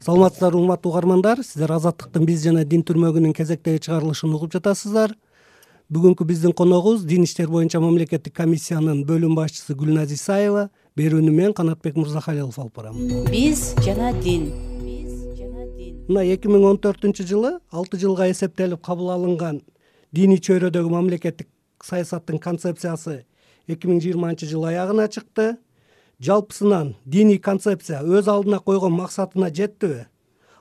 саламатсыздарбы урматтуу угармандар. Сиздер азаттыктын биз жана дин түрмөгүнүн кезектеги чыгарылышын угуп жатасыздар. Бүгүнкү биздин коногубуз дин иштер боюнча мамлекеттик комиссиянын бөлүм башчысы гүлназ исаева. Берүүнү мен канатбек мырзахалилов алып барам. Биз жана дин. Биз жана дин мына эки миң он төртүнчү жылы алты жылга эсептелип кабыл алынган диний чөйрөдөгү мамлекеттик саясаттын концепциясы эки миң жыйырманчы жыл аягына чыкты жалпысынан диний концепция өз алдына койгон максатына жеттиби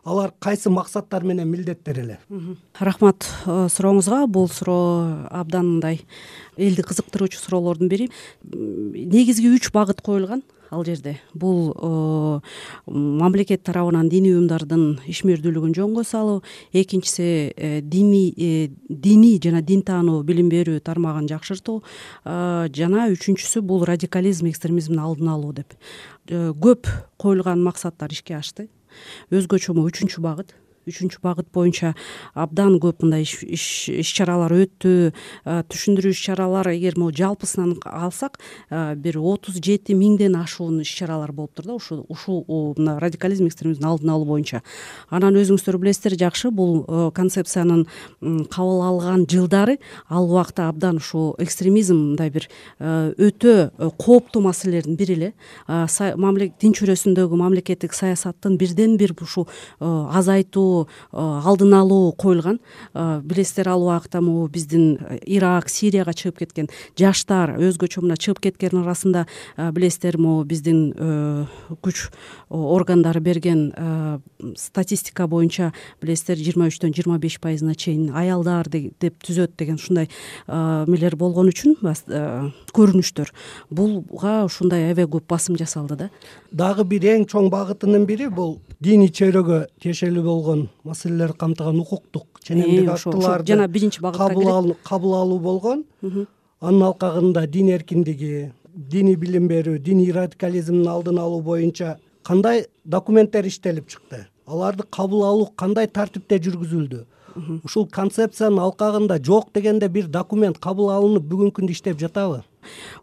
алар кайсы максаттар менен милдеттер эле рахмат э, сурооңузга бул суроо абдан мындай элди кызыктыруучу суроолордун бири. Негизги үч багыт коюлган ал жерде бул э, мамлекет тарабынан диний уюмдардын ишмердүүлүгүн жөнгө салуу экинчиси э, диний э, диний жана дин таануу билим берүү тармагын жакшыртуу жана үчүнчүсү бул радикализм экстремизмдин алдын алуу деп көп коюлган максаттар ишке ашты. Өзгөчө могу үчүнчү багыт үчүнчү багыт боюнча абдан көп мындай иш чаралар өттү. Түшүндүрүү иш чаралар эгер могу жалпысынан алсак бир отуз жети миңден ашуун иш чаралар болуптур да. Ушу ушул мына радикализм экстремизмдин алдын алуу боюнча. Анан өзүңүздөр билесиздер жакшы бул концепциянын кабыл алган жылдары ал убакта абдан ушул экстремизм мындай бир өтө кооптуу маселелердин бири эле. Дин чөйрөсүндөгү мамлекеттик саясаттын бирден бир ушул азайтуу Э, алдын алуу коюлган. Э, билесиздер ал убакта могу биздин ирак сирияга чыгып кеткен жаштар өзгөчө мына чыгып кеткендин арасында э, билесиздер могу биздин күч органдары берген статистика боюнча билесиздер жыйырма үчтөн жыйырма беш пайызына чейин аялдар деп түзөт деген ушундай эмелер болгон үчүн көрүнүштөр. Буга ушундай аябай көп басым жасалды да. Дагы бир эң чоң багытынын бири бул диний чөйрөгө тиешелүү болгон маселелерди камтыган укуктук. Ченемдик актыларды жана биринчи багытка кабыл алуу болгон. Анын алкагында дин эркиндиги диний билим берүү диний радикализмдин алдын алуу боюнча кандай документтер иштелип чыкты? Аларды кабыл алуу кандай тартипте жүргүзүлдү? Ушул концепциянын алкагында жок дегенде бир документ кабыл алынып бүгүнкү күндө иштеп жатабы?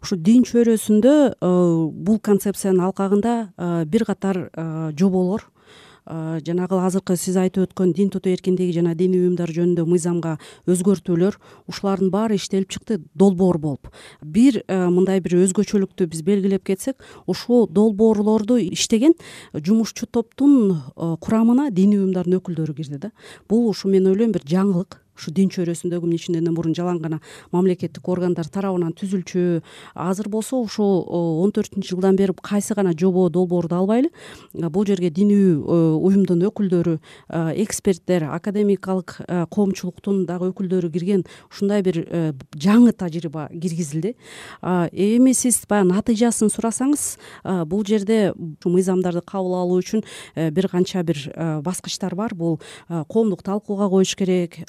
Ушу дин чөйрөсүндө э, бул концепциянын алкагында э, бир катар э, жоболор жанагы азыркы сиз айтып өткөн дин тутуу эркиндиги жана диний уюмдар жөнүндө мыйзамга өзгөртүүлөр ушулардын баары иштелип чыкты долбоор болуп. Бир мындай бир өзгөчөлүктү биз белгилеп кетсек ушул долбоорлорду иштеген жумушчу топтун курамына диний уюмдардын өкүлдөрү кирди да. Бул ушу мен ойлойм бир жаңылык ушу дин чөйрөсүндөгү эмне үчүн мурун жалаң гана мамлекеттик органдар тарабынан түзүлчү. Азыр болсо ушул он төртүнчү жылдан бери кайсы гана жобо долбоорду албайлы. Бул жерге диний уюмдун өкүлдөрү эксперттер академикалык коомчулуктун дагы өкүлдөрү кирген ушундай бир э, жаңы тажрыйба киргизилди. Эми сиз баягы натыйжасын сурасаңыз бул жерде мыйзамдарды кабыл алуу үчүн э, бир канча бир э, баскычтар бар. Бул коомдук талкууга коюш керек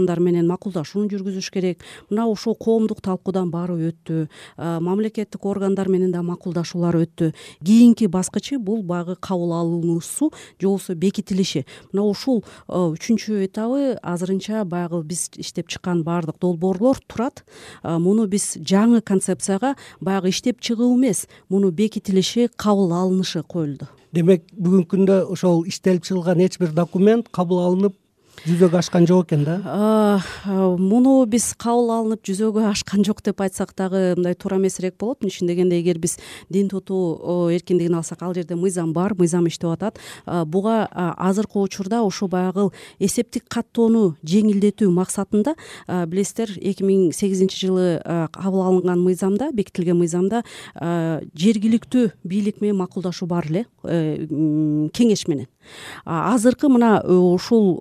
менен макулдашууну жүргүзүш керек. Мына ушул коомдук талкуудан баары өттү мамлекеттик органдар менен да макулдашуулар өттү. Кийинки баскычы бул баягы кабыл алынуусу же болбосо бекитилиши. Мына ушул үчүнчү этабы азырынча баягы биз иштеп чыккан баардык долбоорлор турат. Муну биз жаңы концепцияга баягы иштеп чыгуу эмес. Муну бекитилиши кабыл алынышы коюлду. Демек бүгүнкү күндө ошол иштелип чыгылган эч бир документ кабыл алынып жүзөгө ашкан жок экен да? Муну биз кабыл алынып жүзөгө ашкан жок деп айтсак дагы мындай туура эмесирээк болот. Чын дегенде эгер биз дин тутуу эркиндигин алсак ал жерде мыйзам бар мыйзам иштеп атат. Буга азыркы учурда ушу баягы эсептик каттоону жеңилдетүү максатында билесиздер эки миң сегизинчи жылы кабыл алынган мыйзамда бекитилген мыйзамда жергиликтүү бийлик менен макулдашуу бар эле э, кеңеш менен. Азыркы мына э, ушул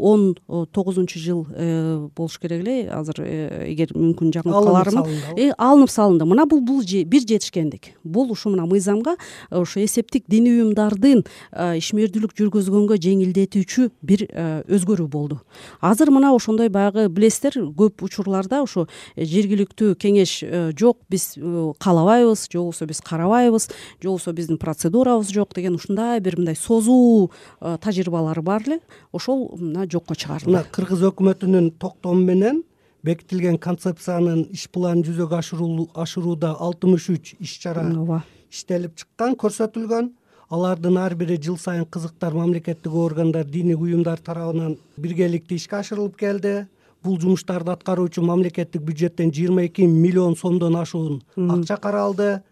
он тогузунчу жыл э, болуш керек эле. Азыр э, эгер мүмкүн жаңылып калармын алынып салынды. Мына бул бул бир жетишкендик. Бул ушу мына мыйзамга ушу эсептик диний уюмдардын ишмердүүлүк жүргүзгөнгө жеңилдетүүчү бир өзгөрүү болду. Азыр мына ошондой баягы билесиздер көп учурларда ушу жергиликтүү кеңеш жок. Биз каалабайбыз же болбосо биз карабайбыз же болбосо биздин процедурабыз жок деген ушундай бир мындай созуу Э, тажрыйбалары бар эле. Ошол мына жокко чыгарылды мына кыргыз өкмөтүнүн токтому менен бекитилген концепциянын иш планын жүзөгө ашырууда алтымыш үч иш чара ооба. иштелип чыккан көрсөтүлгөн. Алардын ар бири жыл сайын кызыктар мамлекеттик органдар диний уюмдар тарабынан биргеликте ишке ашырылып келди. Бул жумуштарды аткаруу үчүн мамлекеттик бюджеттен жыйырма эки миллион сомдон ашуун акча каралды.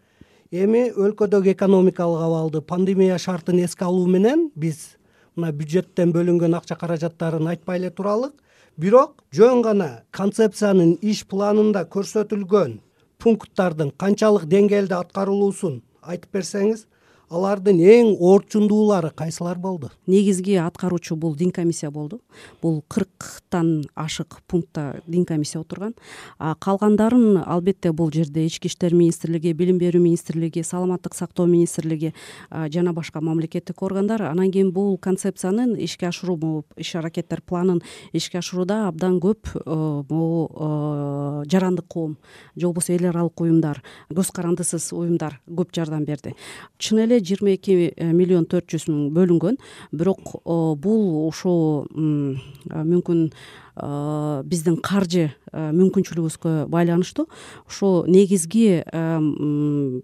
Эми өлкөдөгү экономикалык абалды пандемия шартын эске алуу менен биз мына бюджеттен бөлүнгөн акча каражаттарын айтпай эле туралык бирок жөн гана концепциянын иш планында көрсөтүлгөн пункттардын канчалык деңгээлде аткарылуусун айтып берсеңиз алардын эң орчундуулары кайсылар болду? Негизги аткаруучу бул дин комиссия болду. Бул кырктан ашык пунктта дин комиссия отурган. Калгандарын албетте бул жерде ички иштер министрлиги билим берүү министрлиги саламаттык сактоо министрлиги жана башка мамлекеттик органдар. Анан кийин бул концепциянын ишке ашыруу иш аракеттер планын ишке ашырууда абдан көп могу жарандык коом же болбосо эл аралык уюмдар көз карандысыз уюмдар көп жардам берди. Чын эле жыйырма эки э, миллион төрт жүз миң бөлүнгөн. Бирок бул ушул мүмкүн биздин каржы мүмкүнчүлүгүбүзгө байланыштуу. Ошо негизги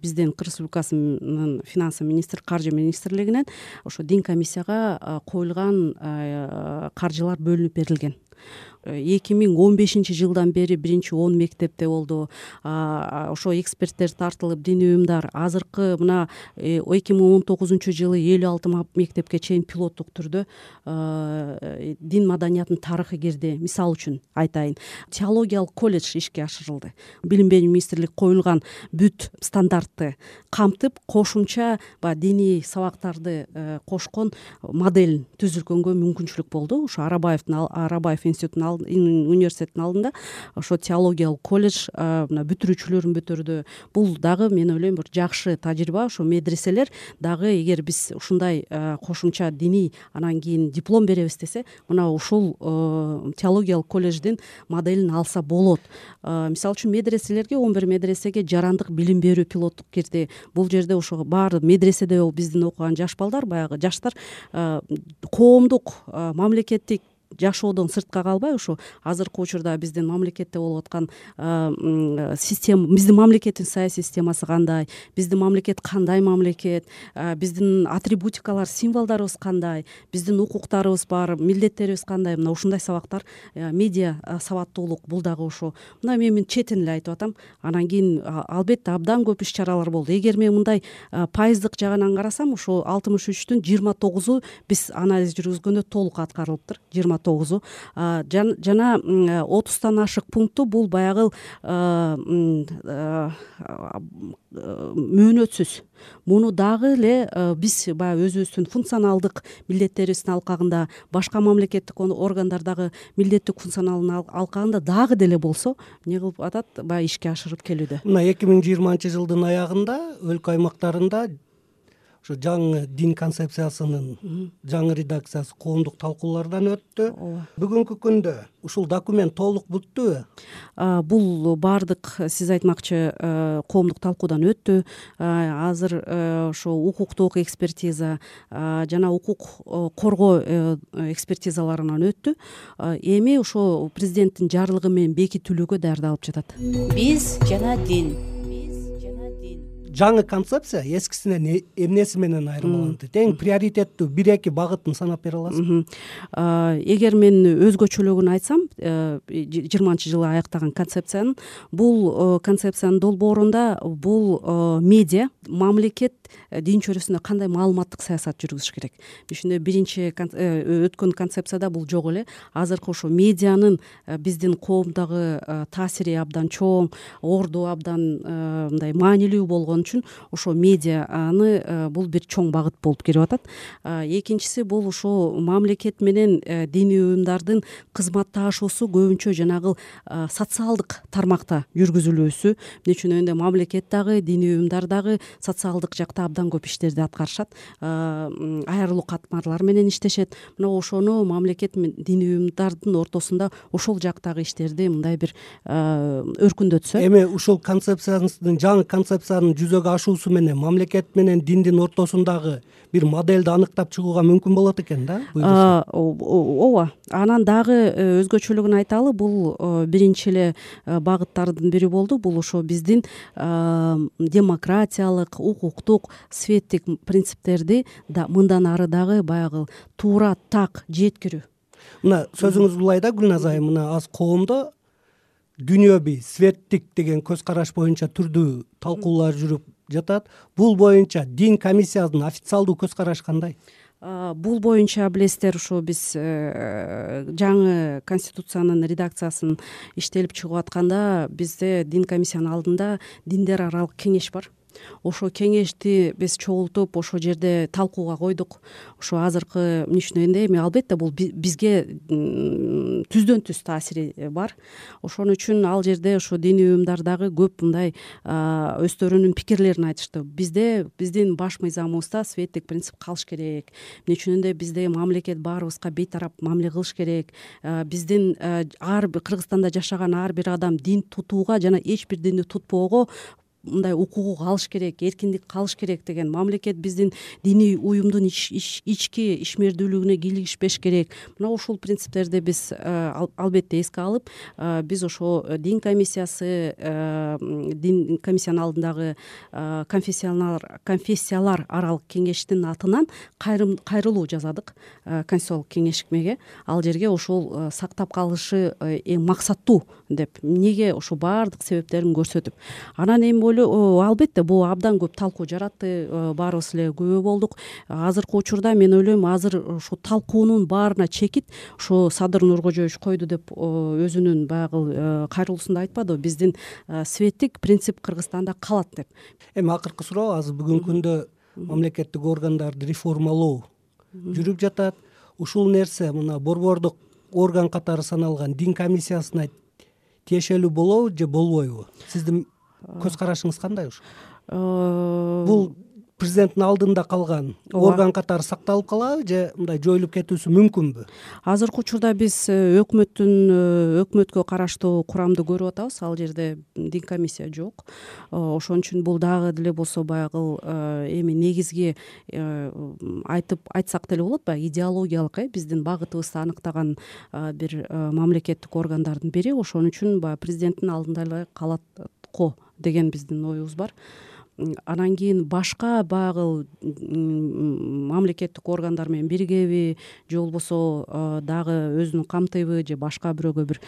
биздин кыргыз республикасынын финансы министр каржы министрлигинен ошо дин комиссияга коюлган каржылар бөлүнүп берилген эки миң он бешинчи жылдан бери биринчи он мектепте болду. Ошо эксперттер тартылып диний уюмдар азыркы мына э, эки миң он тогузунчу жылы элүү алты мектепке чейин пилоттук түрдө дин маданиятынын тарыхы кирди. Мисалы үчүн айтайын. Теологиялык колледж ишке ашырылды. Билим берүү министрлиги коюлган бүт стандартты камтып кошумча баягы диний сабактарды э, кошкон моделин түзүлгөнгө мүмкүнчүлүк болду. Ошо арабаевдин арабаев институтунун университеттин алдында ошо теологиялык колледж мына бүтүрүүчүлөрүн бүтүрдү. Бул дагы мен ойлойм бир жакшы тажрыйба ошо медреселер дагы эгер биз ушундай кошумча диний анан кийин диплом беребиз десе мына ушул теологиялык колледждин моделин алса болот. Мисалы үчүн медреселерге он бир медресеге жарандык билим берүү пилоттук кирди. Бул жерде ошо баары медреседе биздин окуган жаш балдар баягы жаштар коомдук мамлекеттик жашоодон сыртка калбай ушу азыркы учурда биздин мамлекетте болуп аткан система биздин мамлекеттин саясий системасы кандай биздин мамлекет кандай мамлекет биздин атрибутикалар символдорубуз кандай биздин укуктарыбыз бар милдеттерибиз кандай. Мына ушундай сабактар медиа сабаттуулук бул дагы ошо мына мен четин эле айтып атам. Анан кийин албетте абдан көп иш чаралар болду. Эгер мен мындай пайыздык жагынан карасам ушул алтымыш үчтүн жыйырма тогузу биз анализ жүргүзгөндө толук аткарылыптыр. Жыйырма тогузу жана отуздан ашык пункту бул баягы мөөнөтсүз. Муну дагы эле биз баягы өзүбүздүн функционалдык милдеттерибиздин алкагында башка мамлекеттик органдар дагы милдеттик функционалдын алкагында дагы деле болсо эмне кылып атат? Баягы ишке ашырып келүүдө. Мына эки миң жыйырманчы жылдын аягында өлкө аймактарында ушу жаңы дин концепциясынын жаңы редакциясы коомдук талкуулардан өттү. Ооба. Бүгүнкү күндө ушул документ толук бүттүбү бул баардык сиз айтмакчы коомдук талкуудан өттү. Азыр ошо укуктук экспертиза жана укук коргоо э, экспертизаларынан өттү. Эми ошо президенттин жарлыгы менен бекитилүүгө даярдалып жатат. Биз жана дин жаңы концепция эскисинен э, эмнеси менен айырмаланды эң приоритеттүү бир эки багытын санап бере аласызбы эгер мен өзгөчөлүгүн айтсам э, жыйырманчы жылы аяктаган концепциянын бул э, концепциянын долбоорунда бул медиа мамлекет дин чөйрөсүндө кандай маалыматтык саясат жүргүзүш керек? Ушундай биринчи өткөн концепцияда бул жок эле. Азыркы ошо медианын биздин коомдогу таасири абдан чоң орду абдан мындай маанилүү болгон үчүн ошо медианы э, бул бир чоң багыт болуп келип атат. Экинчиси бул ушул мамлекет менен э, диний уюмдардын кызматташуусу көбүнчө жанагы социалдык тармакта жүргүзүлүүсү. Эмне үчүн? Дегенде мамлекет дагы диний уюмдар дагы социалдык жакта абдан көп иштерди аткарышат. Айрылуу катмарлар менен иштешет. Мына ошону мамлекет диний уюмдардын ортосунда ошол жактагы иштерди мындай бир өркүндөтсө. Эми ушул концепциянын жаңы концепциянын жүзөгө ашуусу менен мамлекет менен диндин ортосундагы бир модельди аныктап чыгууга мүмкүн болот экен да? Буюрса ооба анан дагы э, өзгөчөлүгүн айталы бул э, биринчи эле э, багыттардын бири болду. Бул ошо биздин демократиялык укуктук светтик принциптерди мындан ары дагы баягы туура так жеткирүү. Мына сөзүңүз улай да гүлназ айым мына азыр коомдо. Дүнүйөбүй светтик деген көз караш боюнча түрдүү талкуулар жүрүп жатат. Бул боюнча дин комиссиянын официалдуу көз карашы кандай бул боюнча билесиздер ушу биз э, жаңы конституциянын редакциясын иштелип чыгып атканда бизде дин комиссиянын алдында диндер аралык кеңеш бар ошол кеңешти биз чогултуп ошол жерде талкууга койдук. Ошо азыркы эмне эми албетте бул бизге түздөн түз таасири бар. Ошон үчүн ал жерде ошо диний уюмдар дагы көп мындай өздөрүнүн пикирлерин айтышты бизде биздин баш мыйзамыбызда светтик принцип калыш керек. Эмне үчүн бизде мамлекет баарыбызга бейтарап мамиле кылыш керек. Биздин ар кыргызстанда жашаган ар бир адам дин тутууга жана эч бир динди тутпоого мындай укугу калыш керек эркиндик калыш керек деген. Мамлекет биздин диний уюмдун ички ишмердүүлүгүнө кийлигишпеш керек. Мына ушул принциптерди биз э, албетте эске алып э, биз ошо дин комиссиясы э, дин комиссиянын алдындагы конфессиялар аралык кеңештин атынан кайрылуу жасадык конституциялык кеңешмеге. Ал жерге ошол сактап калышы максаттуу деп эмнеге ошо баардык себептерин көрсөтүп. Анан эми албетте бул абдан көп талкуу жаратты э, баарыбыз эле күбө болдук. Азыркы учурда мен ойлойм азыр ушул талкуунун баарына чекит ушу садыр нуркожоевич койду деп өзүнүн баягы э, кайрылуусунда айтпадыбы биздин э, светтик принцип кыргызстанда калат деп. Эми акыркы суроо азыр бүгүнкү күндө мамлекеттик органдарды реформалоо жүрүп жатат. Ушул нерсе мына борбордук орган катары саналган дин комиссиясына тиешелүү болобу же болбойбу? Сиздин көз карашыңыз кандай ушу э, бул президенттин алдында калган орган катары сакталып калабы же мындай жоюлуп кетүүсү мүмкүнбү? Азыркы учурда биз э, өкмөттүн э, өкмөткө караштуу курамды көрүп атабыз. Ал жерде дин комиссия жок. Ошон үчүн бул дагы деле болсо баягы эми негизги айтып айтсак деле болот баягы идеологиялык э биздин багытыбызды аныктаган бир мамлекеттик органдардын бири. Ошон үчүн баягы президенттин алдында эле калат го деген биздин оюбуз бар анан кийин башка баягы мамлекеттик органдар менен биригеби же болбосо дагы өзүн камтыйбы же башка бирөөгө бир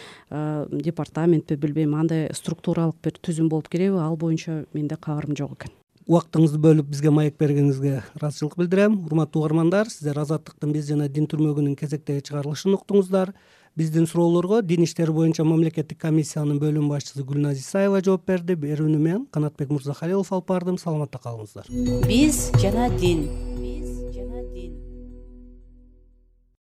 департаментпи билбейм андай структуралык бир түзүм болуп киреби. Ал боюнча менде кабарым жок экен. Убактыңызды бөлүп бизге маек бергениңизге ыраазычылык билдирем. Урматтуу угармандар сиздер азаттыктын биз жана дин түрмөгүнүн кезектеги чыгарылышын уктуңуздар биздин суроолорго дин иштери боюнча мамлекеттик комиссиянын бөлүм башчысы гүлназ исаева жооп берди. Берүүнү мен канатбек мырзахалилов алып бардым. Саламатта калыңыздар. Биз жана дин